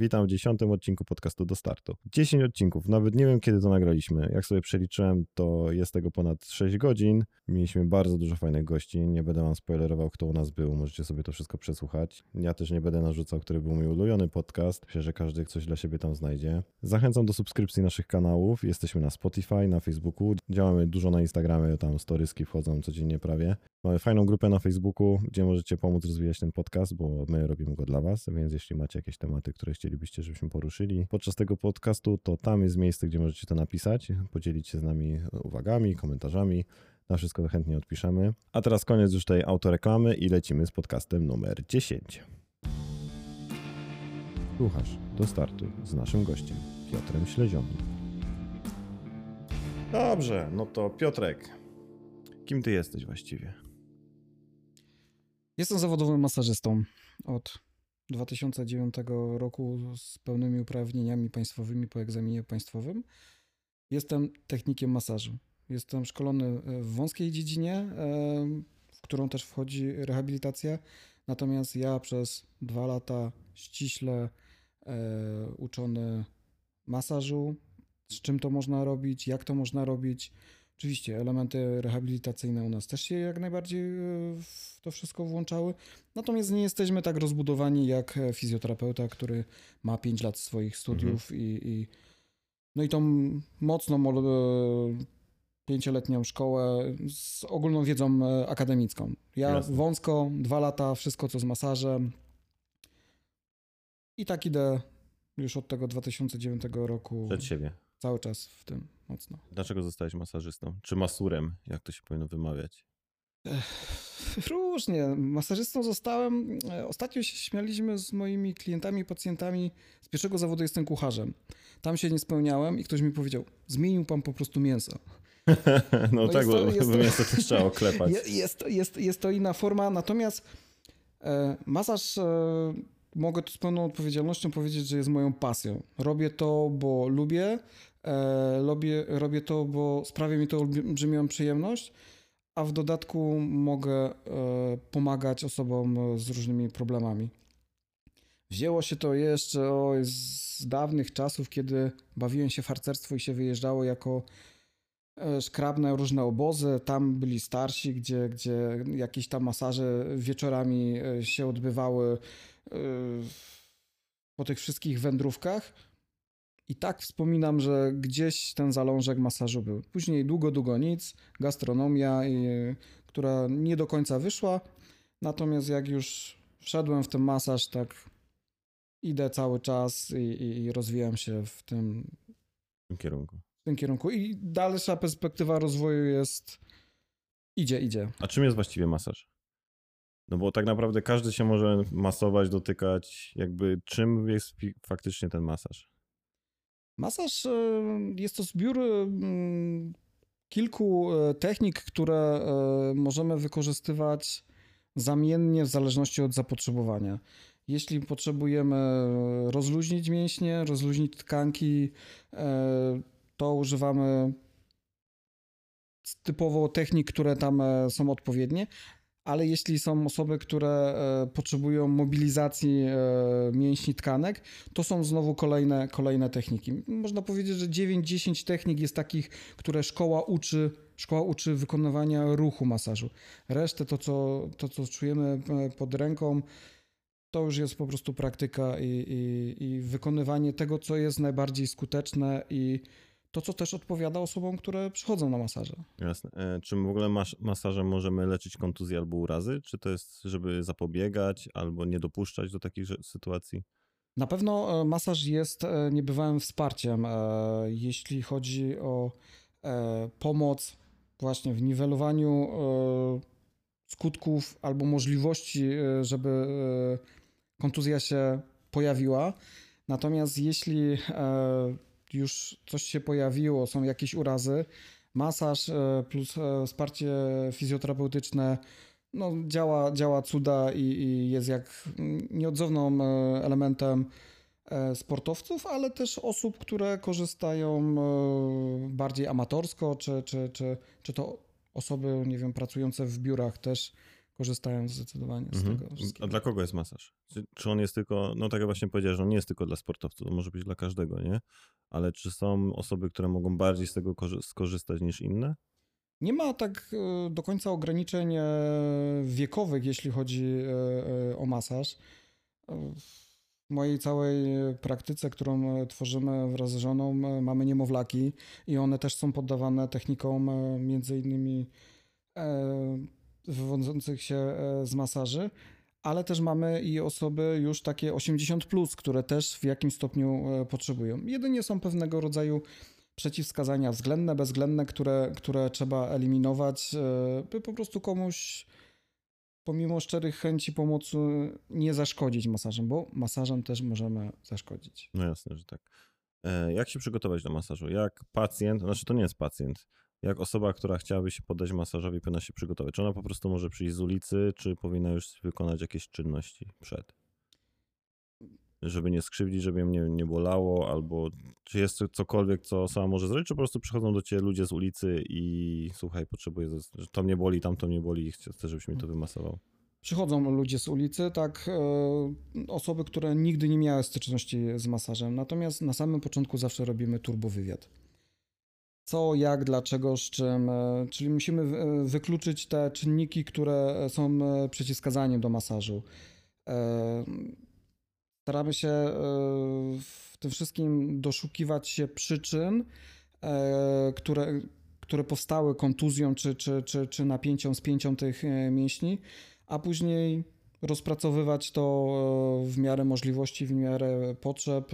Witam w dziesiątym odcinku podcastu do startu. 10 odcinków, nawet nie wiem kiedy to nagraliśmy. Jak sobie przeliczyłem, to jest tego ponad 6 godzin. Mieliśmy bardzo dużo fajnych gości. Nie będę wam spoilerował, kto u nas był. Możecie sobie to wszystko przesłuchać. Ja też nie będę narzucał, który był mój ulubiony podcast. Myślę, że każdy coś dla siebie tam znajdzie. Zachęcam do subskrypcji naszych kanałów. Jesteśmy na Spotify, na Facebooku. Działamy dużo na Instagramie, tam storyski wchodzą codziennie prawie. Mamy fajną grupę na Facebooku, gdzie możecie pomóc rozwijać ten podcast, bo my robimy go dla was, więc jeśli macie jakieś tematy, które chcielibyście, żebyśmy poruszyli podczas tego podcastu, to tam jest miejsce, gdzie możecie to napisać, podzielić się z nami uwagami, komentarzami. Na wszystko chętnie odpiszemy. A teraz koniec już tej autoreklamy i lecimy z podcastem numer 10. Słuchasz do startu z naszym gościem, Piotrem Ślezionym. Dobrze, no to Piotrek, kim ty jesteś właściwie? Jestem zawodowym masażystą od 2009 roku z pełnymi uprawnieniami państwowymi po egzaminie państwowym. Jestem technikiem masażu. Jestem szkolony w wąskiej dziedzinie, e, w którą też wchodzi rehabilitacja. Natomiast ja przez dwa lata ściśle e, uczony masażu, z czym to można robić, jak to można robić. Oczywiście elementy rehabilitacyjne u nas też się jak najbardziej e, w to wszystko włączały. Natomiast nie jesteśmy tak rozbudowani jak fizjoterapeuta, który ma 5 lat swoich studiów mhm. i, i, no i tą mocną pięcioletnią szkołę z ogólną wiedzą e, akademicką. Ja Jasne. wąsko, dwa lata, wszystko co z masażem. I tak idę już od tego 2009 roku. Przed siebie. Cały czas w tym mocno. Dlaczego zostałeś masażystą? Czy masurem, jak to się powinno wymawiać? Różnie. Masażystą zostałem. E, ostatnio się śmialiśmy z moimi klientami, pacjentami. Z pierwszego zawodu jestem kucharzem. Tam się nie spełniałem i ktoś mi powiedział: Zmienił pan po prostu mięso. no, no tak, bo mięso też trzeba oklepać. Jest, jest, jest to inna forma, natomiast e, masaż. E, mogę tu z pełną odpowiedzialnością powiedzieć, że jest moją pasją. Robię to, bo lubię, robię, robię to, bo sprawia mi to olbrzymią przyjemność a w dodatku mogę e, pomagać osobom z różnymi problemami. Wzięło się to jeszcze o, z dawnych czasów, kiedy bawiłem się w harcerstwo i się wyjeżdżało jako e, szkrabne różne obozy. Tam byli starsi, gdzie, gdzie jakieś tam masaże wieczorami e, się odbywały po tych wszystkich wędrówkach. I tak wspominam, że gdzieś ten zalążek masażu był. Później długo, długo nic, gastronomia, która nie do końca wyszła. Natomiast jak już wszedłem w ten masaż, tak idę cały czas i, i rozwijam się w tym, w tym kierunku. W tym kierunku. I dalsza perspektywa rozwoju jest. Idzie, idzie. A czym jest właściwie masaż? No bo tak naprawdę każdy się może masować, dotykać. Jakby czym jest faktycznie ten masaż? Masaż e, jest to zbiór mm, kilku e, technik, które e, możemy wykorzystywać zamiennie w zależności od zapotrzebowania. Jeśli potrzebujemy rozluźnić mięśnie, rozluźnić tkanki, to używamy typowo technik, które tam są odpowiednie ale jeśli są osoby, które e, potrzebują mobilizacji e, mięśni tkanek, to są znowu kolejne, kolejne techniki. Można powiedzieć, że 9-10 technik jest takich, które szkoła uczy, szkoła uczy wykonywania ruchu masażu. Resztę to, co, to, co czujemy e, pod ręką, to już jest po prostu praktyka i, i, i wykonywanie tego, co jest najbardziej skuteczne i to, co też odpowiada osobom, które przychodzą na masaże. Jasne. E, czy w ogóle mas masażem możemy leczyć kontuzje albo urazy? Czy to jest, żeby zapobiegać albo nie dopuszczać do takich sytuacji? Na pewno e, masaż jest e, niebywałym wsparciem, jeśli chodzi o pomoc właśnie w niwelowaniu skutków albo możliwości, żeby kontuzja się pojawiła. Natomiast jeśli już coś się pojawiło, są jakieś urazy, masaż e, plus e, wsparcie fizjoterapeutyczne no, działa, działa cuda i, i jest jak nieodzownym e, elementem sportowców, ale też osób, które korzystają bardziej amatorsko, czy, czy, czy, czy to osoby, nie wiem, pracujące w biurach też korzystają zdecydowanie z Mhm. tego A wszystkiego. dla kogo jest masaż? Czy, czy on jest tylko, no tak jak właśnie powiedziałeś, że on nie jest tylko dla sportowców, to może być dla każdego, nie? Ale czy są osoby, które mogą bardziej z tego korzy- skorzystać niż inne? Nie ma tak e, do końca ograniczeń e, wiekowych, jeśli chodzi e, o masaż. W mojej całej praktyce, którą tworzymy wraz z żoną, mamy niemowlaki i one też są poddawane technikom między innymi wywodzących się e, z masaży, ale też mamy i osoby już takie 80+, plus, które też w jakimś stopniu e, potrzebują. Jedynie są pewnego rodzaju przeciwwskazania względne, bezwzględne, które, które trzeba eliminować, e, by po prostu komuś pomimo szczerych chęci pomocy nie zaszkodzić masażem, bo masażem też możemy zaszkodzić. No jasne, że tak. Jak się przygotować do masażu? Jak pacjent, znaczy to nie jest pacjent, jak osoba, która chciałaby się poddać masażowi, powinna się przygotować? Czy ona po prostu może przyjść z ulicy, czy powinna już wykonać jakieś czynności przed? Żeby nie skrzywdzić, żeby ją nie, bolało, albo czy jest cokolwiek, co osoba może zrobić, czy po prostu przychodzą do ciebie ludzie z ulicy i słuchaj, potrzebuję, że to mnie boli, tam to mnie boli i chcę, żebyś mi to wymasował. Przychodzą ludzie z ulicy, tak, e, osoby, które nigdy nie miały styczności z masażem, natomiast na samym początku zawsze robimy turbowywiad. Co, jak, dlaczego, z czym, e, czyli musimy e, wykluczyć te czynniki, które są e, przeciwwskazaniem do masażu. Staramy się w tym wszystkim doszukiwać się przyczyn, które, które powstały kontuzją czy, czy, czy, czy napięcią, spięcią tych mięśni, a później rozpracowywać to w miarę możliwości, w miarę potrzeb,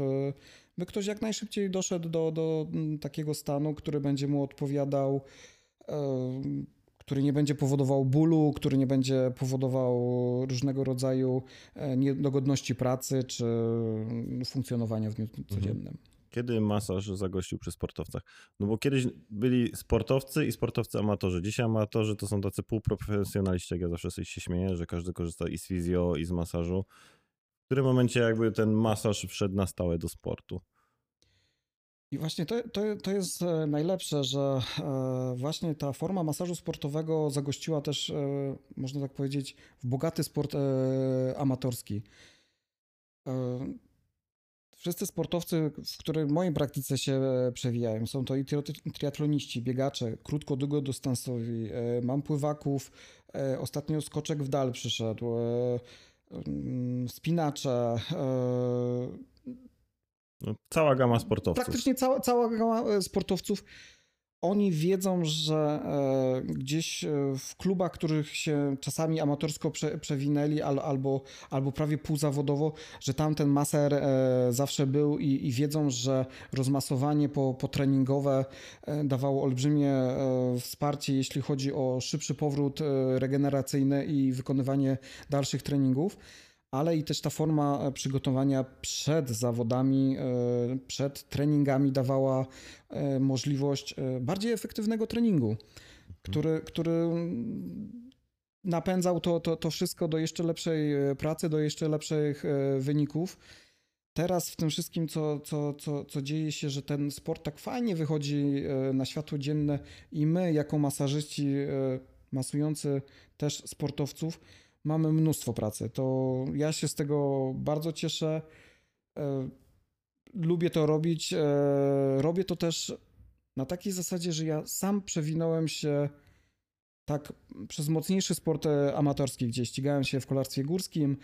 by ktoś jak najszybciej doszedł do, do mm, takiego stanu, który będzie mu odpowiadał, który nie będzie powodował bólu, który nie będzie powodował różnego rodzaju e, niedogodności pracy czy mm, funkcjonowania w dniu codziennym. Kiedy masaż zagościł przy sportowcach? No bo kiedyś byli sportowcy i sportowcy amatorzy. Dzisiaj amatorzy to są tacy półprofesjonaliści, jak ja zawsze sobie się śmieję, że każdy korzysta i z fizjo, i z masażu. W którym momencie jakby ten masaż wszedł na stałe do sportu? I właśnie to, to, to jest e, najlepsze, że e, właśnie ta forma masażu sportowego zagościła też, e, można tak powiedzieć, w bogaty sport amatorski. Wszyscy sportowcy, w których w mojej praktyce się przewijają, są to i tri- triatloniści, biegacze, krótko-długodystansowi, e, mam pływaków, ostatnio skoczek w dal przyszedł, spinacze, e, No, cała gama sportowców. praktycznie cała, cała gama e, sportowców. Oni wiedzą, że e, gdzieś e, w klubach, których się czasami amatorsko prze, przewinęli al, albo, albo prawie półzawodowo, że tam ten maser e, zawsze był i, i wiedzą, że rozmasowanie po, potreningowe dawało olbrzymie wsparcie, jeśli chodzi o szybszy powrót regeneracyjny i wykonywanie dalszych treningów ale i też ta forma e, przygotowania przed zawodami, e, przed treningami dawała e, możliwość bardziej efektywnego treningu, który, który mm, napędzał to, to, to wszystko do jeszcze lepszej pracy, do jeszcze lepszych wyników. Teraz w tym wszystkim, co, co, co, co dzieje się, że ten sport tak fajnie wychodzi na światło dzienne i my, jako masażyści masujący też sportowców, mamy mnóstwo pracy. To ja się z tego bardzo cieszę. E, Lubię to robić. E, Robię to też na takiej zasadzie, że ja sam przewinąłem się tak przez mocniejszy sport e, amatorski, gdzie ścigałem się w kolarstwie górskim,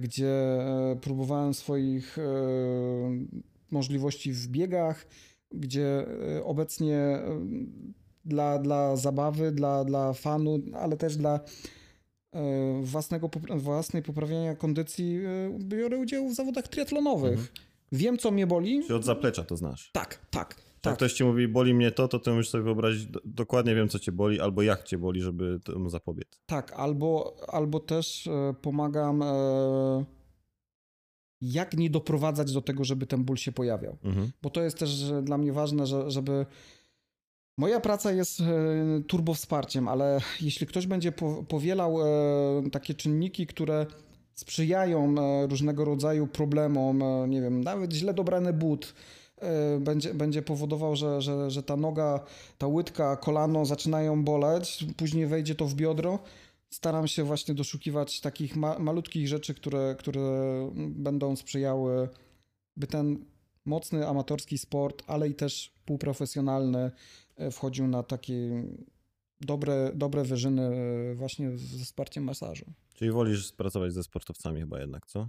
gdzie próbowałem swoich możliwości w biegach, gdzie obecnie dla, dla zabawy, dla, dla fanu, ale też dla własnego, popra- własnej poprawiania kondycji e, biorę udział w zawodach triatlonowych. Mhm. Wiem, co mnie boli. Czy od zaplecza to znasz? Tak, tak, Jak tak. ktoś ci mówi, boli mnie to, to ty musisz sobie wyobrazić, do- dokładnie wiem, co cię boli, albo jak cię boli, żeby temu zapobiec. Tak, albo, albo też e, pomagam, e, jak nie doprowadzać do tego, żeby ten ból się pojawiał. Mhm. Bo to jest też e, dla mnie ważne, że, żeby. Moja praca jest e, turbo wsparciem, ale jeśli ktoś będzie po, powielał e, takie czynniki, które sprzyjają e, różnego rodzaju problemom, nie wiem, nawet źle dobrany but, będzie, będzie powodował, że, że, że ta noga, ta łydka, kolano zaczynają boleć, później wejdzie to w biodro, staram się właśnie doszukiwać takich ma malutkich rzeczy, które, które będą sprzyjały, by ten mocny amatorski sport, ale i też półprofesjonalny wchodził na takie dobre, dobre wyżyny e, właśnie ze wsparciem masażu. Czyli wolisz pracować ze sportowcami chyba jednak, co?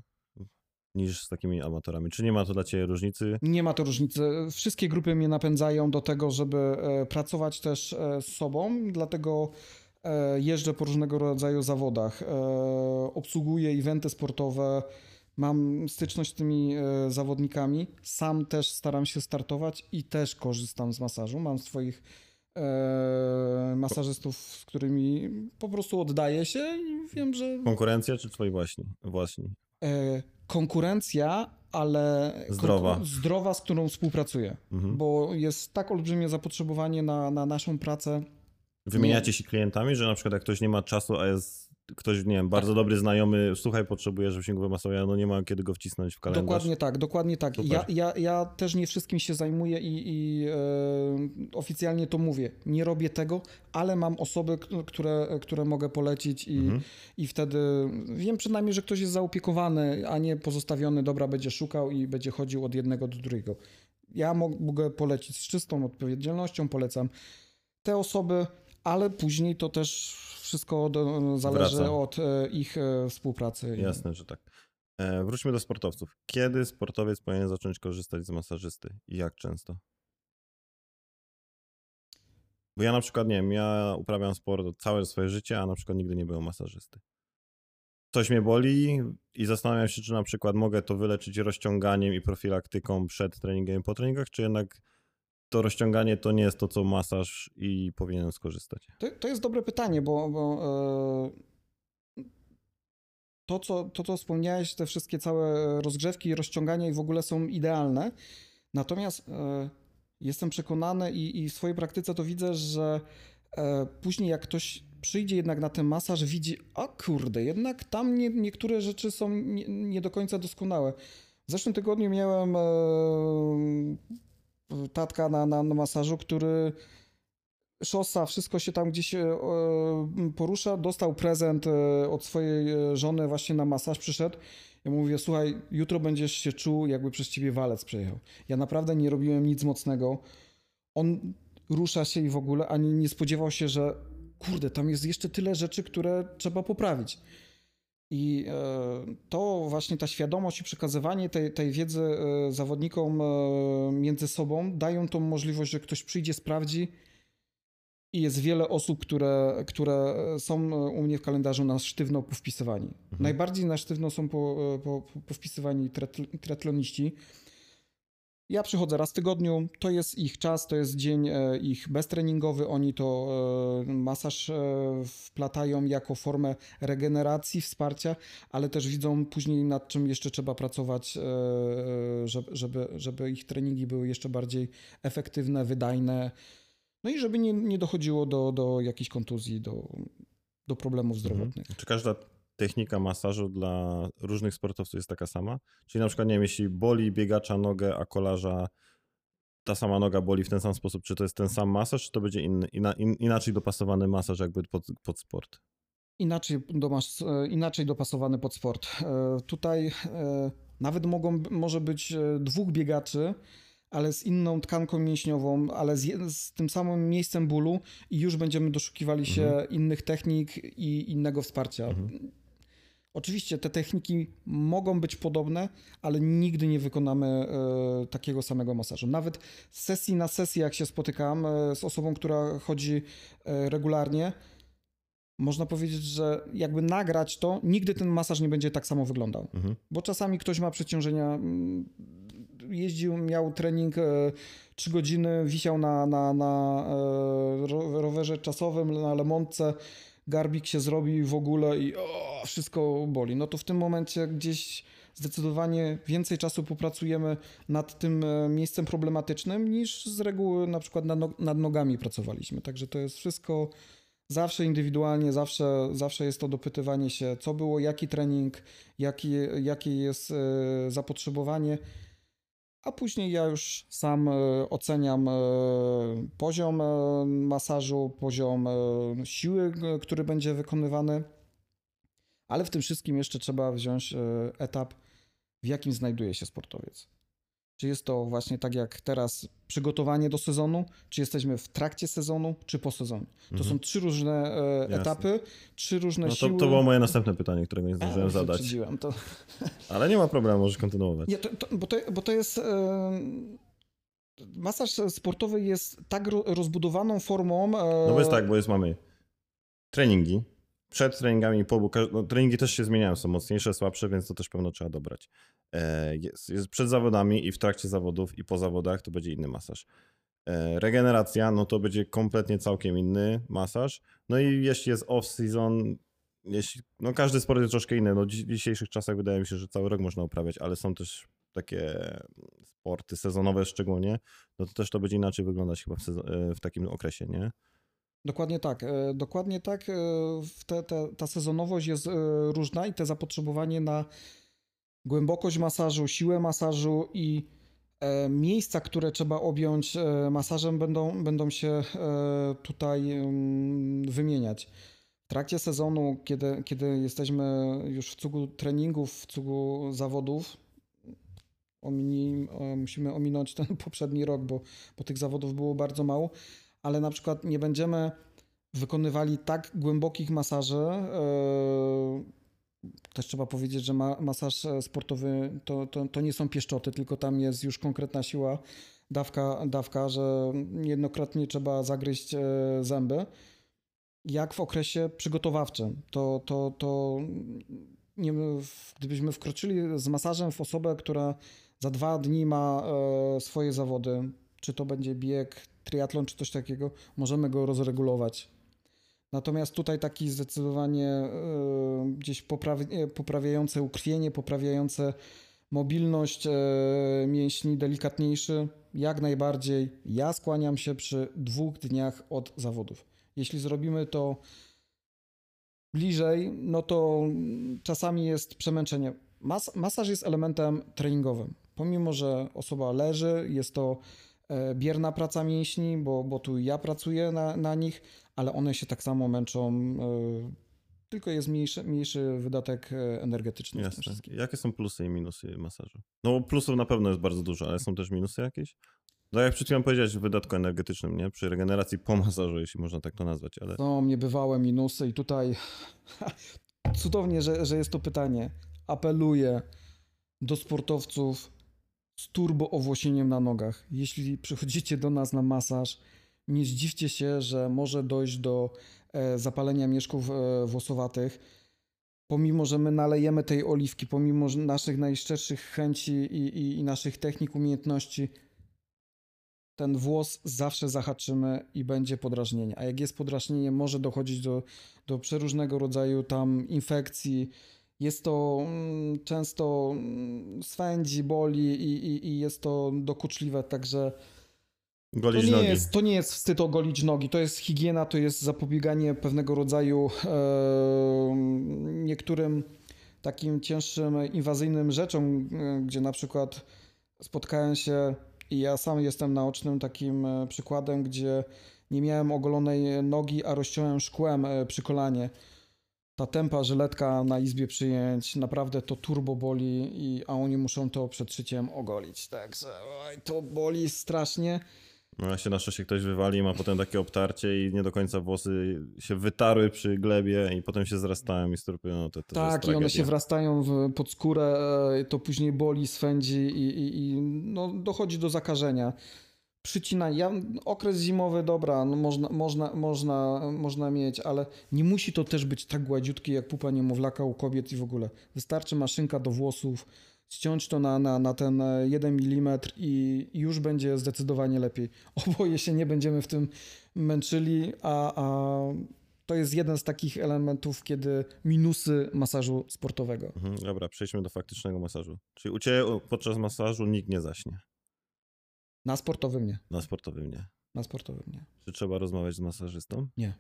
Niż z takimi amatorami. Czy nie ma to dla ciebie różnicy? Nie ma to różnicy. Wszystkie grupy mnie napędzają do tego, żeby e, pracować też e, z sobą, dlatego e, jeżdżę po różnego rodzaju zawodach. E, Obsługuję eventy sportowe, mam styczność z tymi e, zawodnikami. Sam też staram się startować i też korzystam z masażu. Mam swoich e, masażystów, z którymi po prostu oddaję się i wiem, że Konkurencja czy twoi właśnie? Właśnie. e, konkurencja, ale Zdrowa. zdrowa, z którą współpracuję, Mhm. bo jest tak olbrzymie zapotrzebowanie na, na naszą pracę. Wymieniacie się klientami, że na przykład jak ktoś nie ma czasu, a jest ktoś, nie wiem, bardzo Tak. dobry znajomy, słuchaj, potrzebuje, żeby się go wymasował, no nie ma kiedy go wcisnąć w kalendarz. Dokładnie tak, dokładnie tak. Super. Ja, ja, ja też nie wszystkim się zajmuję i, i e, oficjalnie to mówię. Nie robię tego, ale mam osoby, które, które mogę polecić i, Mhm. i wtedy wiem przynajmniej, że ktoś jest zaopiekowany, a nie pozostawiony, dobra, będzie szukał i będzie chodził od jednego do drugiego. Ja mo- mogę polecić z czystą odpowiedzialnością, polecam te osoby, ale później to też wszystko do, zależy Wraca. od e, ich e, współpracy. Jasne, że tak. E, wróćmy do sportowców. Kiedy sportowiec powinien zacząć korzystać z masażysty i jak często? Bo ja na przykład, nie wiem, ja uprawiam sport całe swoje życie, a na przykład nigdy nie byłem masażysty. Coś mnie boli i zastanawiam się, czy na przykład mogę to wyleczyć rozciąganiem i profilaktyką przed treningiem i po treningach, czy jednak to rozciąganie to nie jest to, co masaż i powinienem skorzystać. To, to jest dobre pytanie, bo, bo e, to, co, to, co wspomniałeś, te wszystkie całe rozgrzewki, rozciągania i w ogóle są idealne. Natomiast e, jestem przekonany i, i w swojej praktyce to widzę, że e, później jak ktoś przyjdzie jednak na ten masaż, widzi, a kurde, jednak tam nie, niektóre rzeczy są nie, nie do końca doskonałe. W zeszłym tygodniu miałem tatka na, na, na masażu, który szosa, wszystko się tam gdzieś e, porusza. Dostał prezent e, od swojej e, żony właśnie na masaż, przyszedł. Ja mu mówię, słuchaj, jutro będziesz się czuł, jakby przez ciebie walec przejechał. Ja naprawdę nie robiłem nic mocnego. On rusza się i w ogóle, ani nie spodziewał się, że kurde, tam jest jeszcze tyle rzeczy, które trzeba poprawić. I e, to właśnie ta świadomość i przekazywanie tej, tej wiedzy e, zawodnikom e, między sobą dają tą możliwość, że ktoś przyjdzie, sprawdzi, i jest wiele osób, które, które są u mnie w kalendarzu na sztywno powpisywani. Najbardziej na sztywno są po, po, po, powpisywani triatl- triatloniści. Ja przychodzę raz w tygodniu, to jest ich czas, to jest dzień e, ich beztreningowy, oni to e, masaż e, wplatają jako formę regeneracji, wsparcia, ale też widzą później nad czym jeszcze trzeba pracować, żeby, żeby, ich treningi były jeszcze bardziej efektywne, wydajne, no i żeby nie, nie dochodziło do, do jakichś kontuzji, do, do problemów zdrowotnych. Czy każda technika masażu dla różnych sportowców jest taka sama? Czyli na przykład, nie wiem, jeśli boli biegacza nogę, a kolarza ta sama noga boli w ten sam sposób, czy to jest ten sam masaż, czy to będzie inny, inna, in, inaczej dopasowany masaż jakby pod, pod sport? Inaczej, domasz, e, inaczej dopasowany pod sport. E, Tutaj e, nawet mogą, może być dwóch biegaczy, ale z inną tkanką mięśniową, ale z, z tym samym miejscem bólu i już będziemy doszukiwali się Mhm. innych technik i innego wsparcia. Mhm. Oczywiście te techniki mogą być podobne, ale nigdy nie wykonamy e, takiego samego masażu. Nawet z sesji na sesję, jak się spotykam e, z osobą, która chodzi e, regularnie, można powiedzieć, że jakby nagrać to, nigdy ten masaż nie będzie tak samo wyglądał. Mhm. Bo czasami ktoś ma przeciążenia, mm, jeździł, miał trening 3 godziny, wisiał na, na, na ro- rowerze czasowym, na lemontce, garbik się zrobi w ogóle i o, wszystko boli. No to w tym momencie gdzieś zdecydowanie więcej czasu popracujemy nad tym e, miejscem problematycznym niż z reguły na przykład nad, no- nad nogami pracowaliśmy. Także to jest wszystko zawsze indywidualnie, zawsze, zawsze jest to dopytywanie się, co było, jaki trening, jaki, jakie jest e, zapotrzebowanie, a później ja już sam e, oceniam e, poziom e, masażu, poziom siły, który będzie wykonywany. Ale w tym wszystkim jeszcze trzeba wziąć etap, w jakim znajduje się sportowiec. Czy jest to właśnie tak jak teraz przygotowanie do sezonu, czy jesteśmy w trakcie sezonu, czy po sezonie. To Mhm. są trzy różne e, etapy, trzy różne No to, siły. to było moje następne pytanie, którego nie A, zdążyłem zadać. To, Ale nie ma problemu, możesz kontynuować. nie, to, to, bo, to, bo to jest. E, masaż sportowy jest tak ro, rozbudowaną formą. E, No bo jest tak, bo jest mamy treningi. Przed treningami i po, bo no, treningi też się zmieniają, są mocniejsze, słabsze, więc to też pewno trzeba dobrać. E, jest, jest przed zawodami i w trakcie zawodów i po zawodach to będzie inny masaż. E, regeneracja, no to będzie kompletnie całkiem inny masaż. No i jeśli jest off-season, jeśli, no każdy sport jest troszkę inny. No, w dzisiejszych czasach wydaje mi się, że cały rok można uprawiać, ale są też takie sporty sezonowe szczególnie, no to też to będzie inaczej wyglądać chyba w, e, w takim okresie, nie? Dokładnie tak. Dokładnie tak. Te, te, ta sezonowość jest różna i te zapotrzebowanie na głębokość masażu, siłę masażu i e, miejsca, które trzeba objąć e, masażem, będą, będą się e, tutaj mm, wymieniać. W trakcie sezonu, kiedy, kiedy jesteśmy już w cugu treningów, w cugu zawodów, omini, musimy ominąć ten poprzedni rok, bo, bo tych zawodów było bardzo mało, ale na przykład nie będziemy wykonywali tak głębokich masaży. e, Też trzeba powiedzieć, że ma, masaż e, sportowy to, to, to nie są pieszczoty, tylko tam jest już konkretna siła, dawka, dawka że jednokrotnie trzeba zagryźć e, zęby. Jak w okresie przygotowawczym, to, to, to nie, gdybyśmy wkroczyli z masażem w osobę, która za dwa dni ma e, swoje zawody, czy to będzie bieg, triatlon, czy coś takiego, możemy go rozregulować. Natomiast tutaj taki zdecydowanie e, gdzieś poprawi, poprawiające ukrwienie, poprawiające mobilność e, mięśni, delikatniejszy, jak najbardziej. Ja skłaniam się przy dwóch dniach od zawodów. Jeśli zrobimy to bliżej, no to czasami jest przemęczenie. Mas, masaż jest elementem treningowym. Pomimo, że osoba leży, jest to e, bierna praca mięśni, bo, bo tu ja pracuję na, na nich, ale one się tak samo męczą, e, tylko jest mniejszy, mniejszy wydatek e, energetyczny Jasne. Jakie są plusy i minusy masażu? No plusów na pewno jest bardzo dużo, ale są też minusy jakieś? No jak przed chwilą powiedziałeś w wydatku energetycznym, nie? Przy regeneracji po masażu, jeśli można tak to nazwać, ale Są niebywałe minusy i tutaj cudownie, że, że jest to pytanie. Apeluję do sportowców z turbo owłosieniem na nogach. Jeśli przychodzicie do nas na masaż, nie zdziwcie się, że może dojść do e, zapalenia mieszków e, włosowatych. Pomimo, że my nalejemy tej oliwki, pomimo naszych najszczerszych chęci i, i, i naszych technik, umiejętności, ten włos zawsze zahaczymy i będzie podrażnienie. A jak jest podrażnienie, może dochodzić do, do przeróżnego rodzaju tam infekcji. Jest to mm, często mm, swędzi, boli i, i, i jest to dokuczliwe, także to golić nie, nogi. jest, to nie jest wstyd ogolić nogi, to jest higiena, to jest zapobieganie pewnego rodzaju e, niektórym takim cięższym, inwazyjnym rzeczom, gdzie na przykład spotkałem się i ja sam jestem naocznym takim e, przykładem, gdzie nie miałem ogolonej nogi, a rozciąłem szkłem e, przy kolanie. Ta tempa żyletka na izbie przyjęć naprawdę to turbo boli, i, a oni muszą to przed szyciem ogolić. Także oj, to boli strasznie. No się na szczęście ktoś wywali, ma potem takie obtarcie i nie do końca włosy się wytarły przy glebie i potem się zrastają i strupują. No to, to Tak, i one się wrastają w, pod skórę, e, to później boli, swędzi i, i, i no, dochodzi do zakażenia. Przycinanie, ja, okres zimowy, dobra, no można, można, można, można mieć, ale nie musi to też być tak gładziutkie jak pupa niemowlaka u kobiet i w ogóle. Wystarczy maszynka do włosów, ściąć to na, na, na ten e, 1 mm i i już będzie zdecydowanie lepiej. Oboje się nie będziemy w tym męczyli, a, a to jest jeden z takich elementów, kiedy minusy masażu sportowego. Mhm, dobra, przejdźmy do faktycznego masażu. Czyli u Ciebie podczas masażu nikt nie zaśnie. Na sportowym nie. Na sportowym nie. Na sportowym nie. Czy trzeba rozmawiać z masażystą? Nie.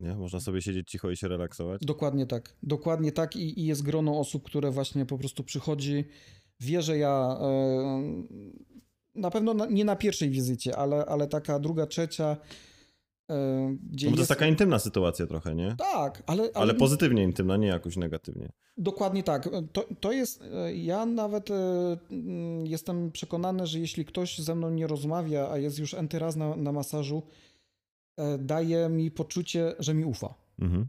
Nie? Można sobie siedzieć cicho i się relaksować? Dokładnie tak. Dokładnie tak i, i jest grono osób, które właśnie po prostu przychodzi, wie, że ja e, na pewno na, nie na pierwszej wizycie, ale, ale taka druga, trzecia e, gdzie No to jest taka intymna sytuacja trochę, nie? Tak, ale, ale, Ale pozytywnie intymna, nie jakoś negatywnie. Dokładnie tak. To, to jest, e, ja nawet jestem przekonany, że jeśli ktoś ze mną nie rozmawia, a jest już enty raz na, na masażu, daje mi poczucie, że mi ufa. Mhm.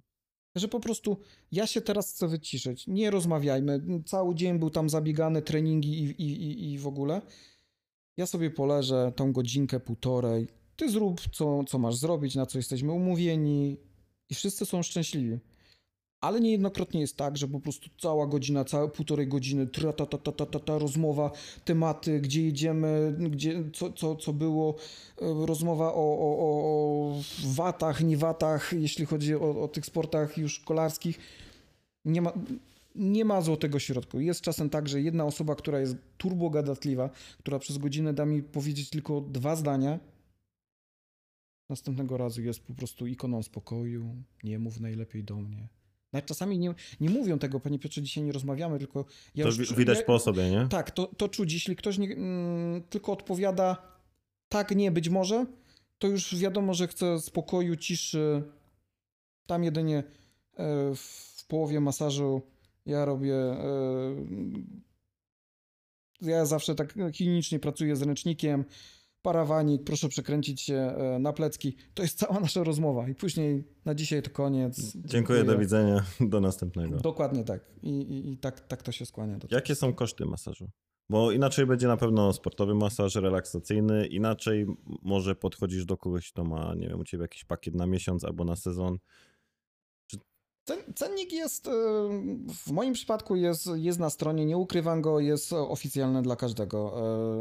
Że po prostu ja się teraz chcę wyciszyć. Nie rozmawiajmy. Cały dzień był tam zabiegany, treningi i, i, i, i w ogóle. Ja sobie poleżę tą godzinkę, półtorej. Ty zrób, co, co masz zrobić, na co jesteśmy umówieni i wszyscy są szczęśliwi. Ale niejednokrotnie jest tak, że po prostu cała godzina, całe półtorej godziny, tra, ta, ta, ta, ta, ta, ta rozmowa, tematy, gdzie jedziemy, gdzie, co, co, co było, e, rozmowa o, o, o, watach, nie watach, jeśli chodzi o, o tych sportach już kolarskich. Nie ma, nie ma złotego środku. Jest czasem tak, że jedna osoba, która jest turbogadatliwa, która przez godzinę da mi powiedzieć tylko dwa zdania, następnego razu jest po prostu ikoną spokoju, nie mów najlepiej do mnie. Nawet czasami nie, nie mówią tego, panie Piotrze, dzisiaj nie rozmawiamy, tylko ja to już... widać ja, po sobie, nie? Tak, to, to czuć. Jeśli ktoś nie, mm, tylko odpowiada tak, nie, być może, to już wiadomo, że chce spokoju, ciszy. Tam jedynie e, w połowie masażu ja robię. E, ja zawsze tak klinicznie pracuję z ręcznikiem. Parawanik, proszę przekręcić się e, na plecki. To jest cała nasza rozmowa. I później na dzisiaj to koniec. Dziękuję, do widzenia, do następnego. Dokładnie tak. I, i, i tak, tak to się skłania. Do Jakie są koszty masażu? Bo inaczej będzie na pewno sportowy masaż relaksacyjny, inaczej może podchodzisz do kogoś, kto ma, nie wiem, u ciebie jakiś pakiet na miesiąc albo na sezon. Cen, cennik jest, e, w moim przypadku jest, jest na stronie, nie ukrywam go, jest oficjalny dla każdego.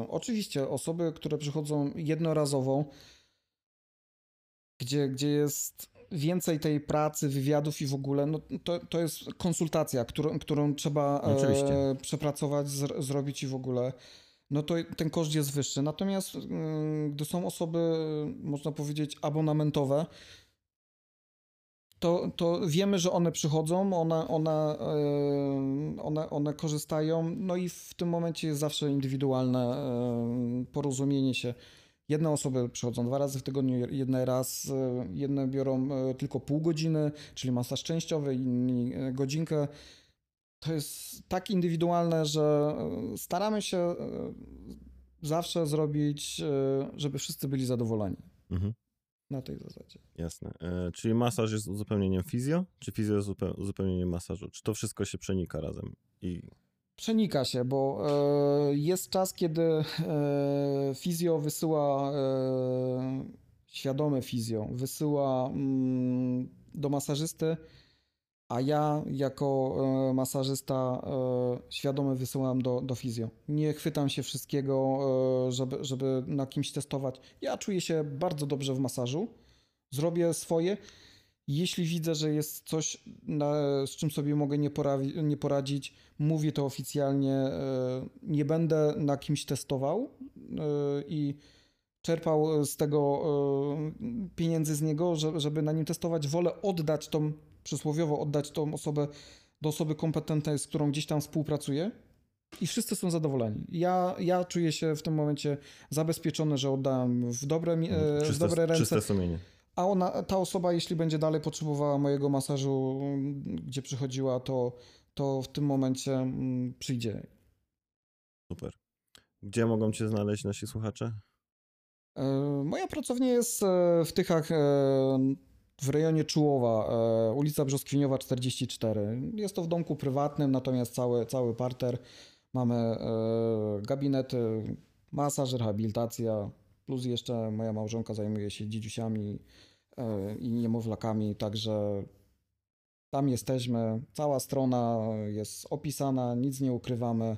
E, Oczywiście osoby, które przychodzą jednorazowo, gdzie, gdzie jest więcej tej pracy, wywiadów i w ogóle, no to, to jest konsultacja, którą, którą trzeba e, przepracować, zr- zrobić i w ogóle. No to ten koszt jest wyższy. Natomiast mm, gdy są osoby, można powiedzieć, abonamentowe, to, to wiemy, że one przychodzą, one, one, one, one korzystają, no i w tym momencie jest zawsze indywidualne e, porozumienie się. Jedne osoby przychodzą dwa razy w tygodniu, jedne raz, e, jedne biorą e, tylko pół godziny, czyli masaż częściowy, inni godzinkę. To jest tak indywidualne, że staramy się zawsze zrobić, żeby wszyscy byli zadowoleni Mhm, na tej zasadzie. jasne. E, czyli masaż jest uzupełnieniem fizjo, czy fizjo jest uzupe- uzupełnieniem masażu? Czy to wszystko się przenika razem? I Przenika się, bo e, jest czas, kiedy e, fizjo wysyła, e, świadome fizjo wysyła mm, do masażysty, a ja jako e, masażysta e, świadomy wysyłam do, do fizjo. Nie chwytam się wszystkiego, e, żeby, żeby na kimś testować. Ja czuję się bardzo dobrze w masażu, zrobię swoje. Jeśli widzę, że jest coś, z czym sobie mogę nie, porawi, nie poradzić, mówię to oficjalnie. Nie będę na kimś testował i czerpał z tego pieniędzy z niego, że- żeby na nim testować. Wolę oddać tą, przysłowiowo oddać tą osobę do osoby kompetentnej, z którą gdzieś tam współpracuję. I wszyscy są zadowoleni. Ja, ja czuję się w tym momencie zabezpieczony, że oddałem w dobre, e, w czyste, dobre ręce. czyste sumienie. A ona, ta osoba, jeśli będzie dalej potrzebowała mojego masażu, mm, gdzie przychodziła, to, to w tym momencie mm, przyjdzie. Super. Gdzie mogą cię znaleźć nasi słuchacze? E, Moja pracownia jest e, w Tychach, w rejonie Czułowa, e, ulica Brzoskwiniowa 44. Jest to w domku prywatnym, natomiast cały, cały parter. Mamy e, gabinety, masaż, rehabilitacja, plus jeszcze moja małżonka zajmuje się dzidziusiami e, i niemowlakami, także tam jesteśmy. Cała strona jest opisana, nic nie ukrywamy.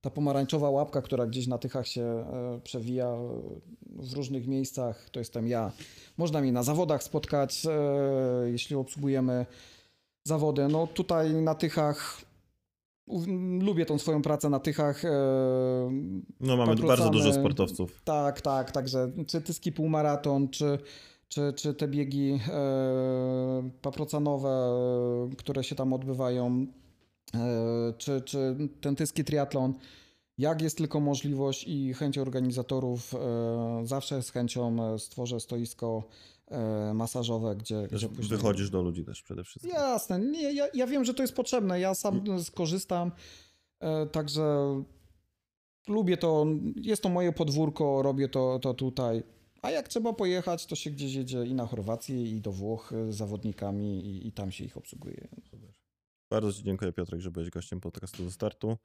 Ta pomarańczowa łapka, która gdzieś na tychach się e, przewija e, w różnych miejscach, to jestem ja. Można mnie na zawodach spotkać, e, jeśli obsługujemy zawody. No tutaj na tychach lubię tą swoją pracę na tychach. No mamy Powracamy- bardzo dużo sportowców. tak, tak, także czy tyski półmaraton, czy, czy, czy te biegi paprocanowe, które się tam odbywają, czy, czy ten tyski triatlon. Jak jest tylko możliwość i chęć organizatorów, e, zawsze z chęcią e, stworzę stoisko e, masażowe, gdzie, gdzie później... wychodzisz do ludzi też przede wszystkim. Jasne, nie, ja, ja wiem, że to jest potrzebne, ja sam skorzystam, e, także lubię to, jest to moje podwórko, robię to, to tutaj, a jak trzeba pojechać, to się gdzieś jedzie i na Chorwację, i do Włoch e, z zawodnikami i, i tam się ich obsługuje. Bardzo Ci dziękuję, Piotrek, że byłeś gościem podcastu do startu.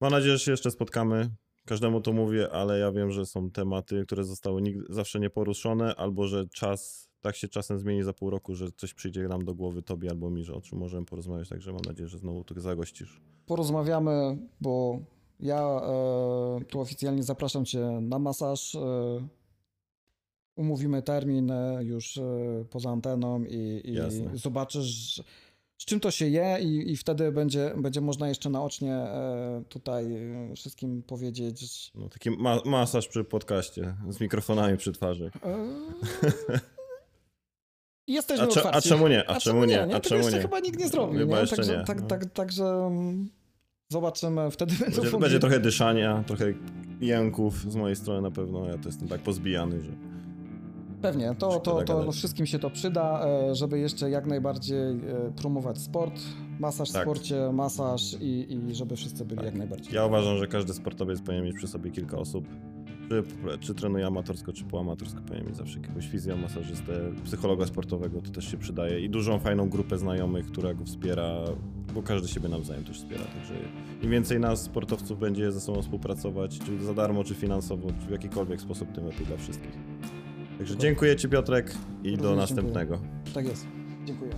Mam nadzieję, że się jeszcze spotkamy. Każdemu to mówię, ale ja wiem, że są tematy, które zostały nigdy, zawsze nieporuszone, albo że czas, tak się czasem zmieni za pół roku, że coś przyjdzie nam do głowy Tobie albo mi, że o czym możemy porozmawiać, także mam nadzieję, że znowu tu zagościsz. Porozmawiamy, bo ja e, tu oficjalnie zapraszam Cię na masaż. E, umówimy termin e, już e, poza anteną i, i zobaczysz, z czym to się je, i, i wtedy będzie, będzie można jeszcze naocznie e, tutaj e, wszystkim powiedzieć. No, taki ma masaż przy podcaście z mikrofonami przy twarzy. E, jesteśmy A, cze- a czemu nie? A, czemu nie? nie? A czemu jeszcze nie? chyba nikt nie zrobił. Chyba nie? jeszcze Także, nie, tak, no. tak, także mm, zobaczymy. Wtedy Będzie, mogli- będzie trochę dyszania, trochę jęków z mojej strony na pewno. Ja to jestem tak pozbijany, że Pewnie, to, to, to wszystkim się to przyda, e, żeby jeszcze jak najbardziej e, promować sport, masaż w Tak. sporcie, masaż i, i żeby wszyscy byli Tak. jak najbardziej. Ja uważam, że każdy sportowiec powinien mieć przy sobie kilka osób. Czy, czy trenuje amatorsko, czy półamatorsko, powinien mieć zawsze jakiegoś fizjomasażystę, psychologa sportowego, to też się przydaje. I dużą, fajną grupę znajomych, która go wspiera, bo każdy siebie nawzajem też wspiera. Także im więcej nas, sportowców, będzie ze sobą współpracować, czy za darmo, czy finansowo, czy w jakikolwiek sposób, tym lepiej dla wszystkich. Także dziękuję Ci, Piotrek, i do Również dziękuję. następnego. Tak jest. Dziękuję.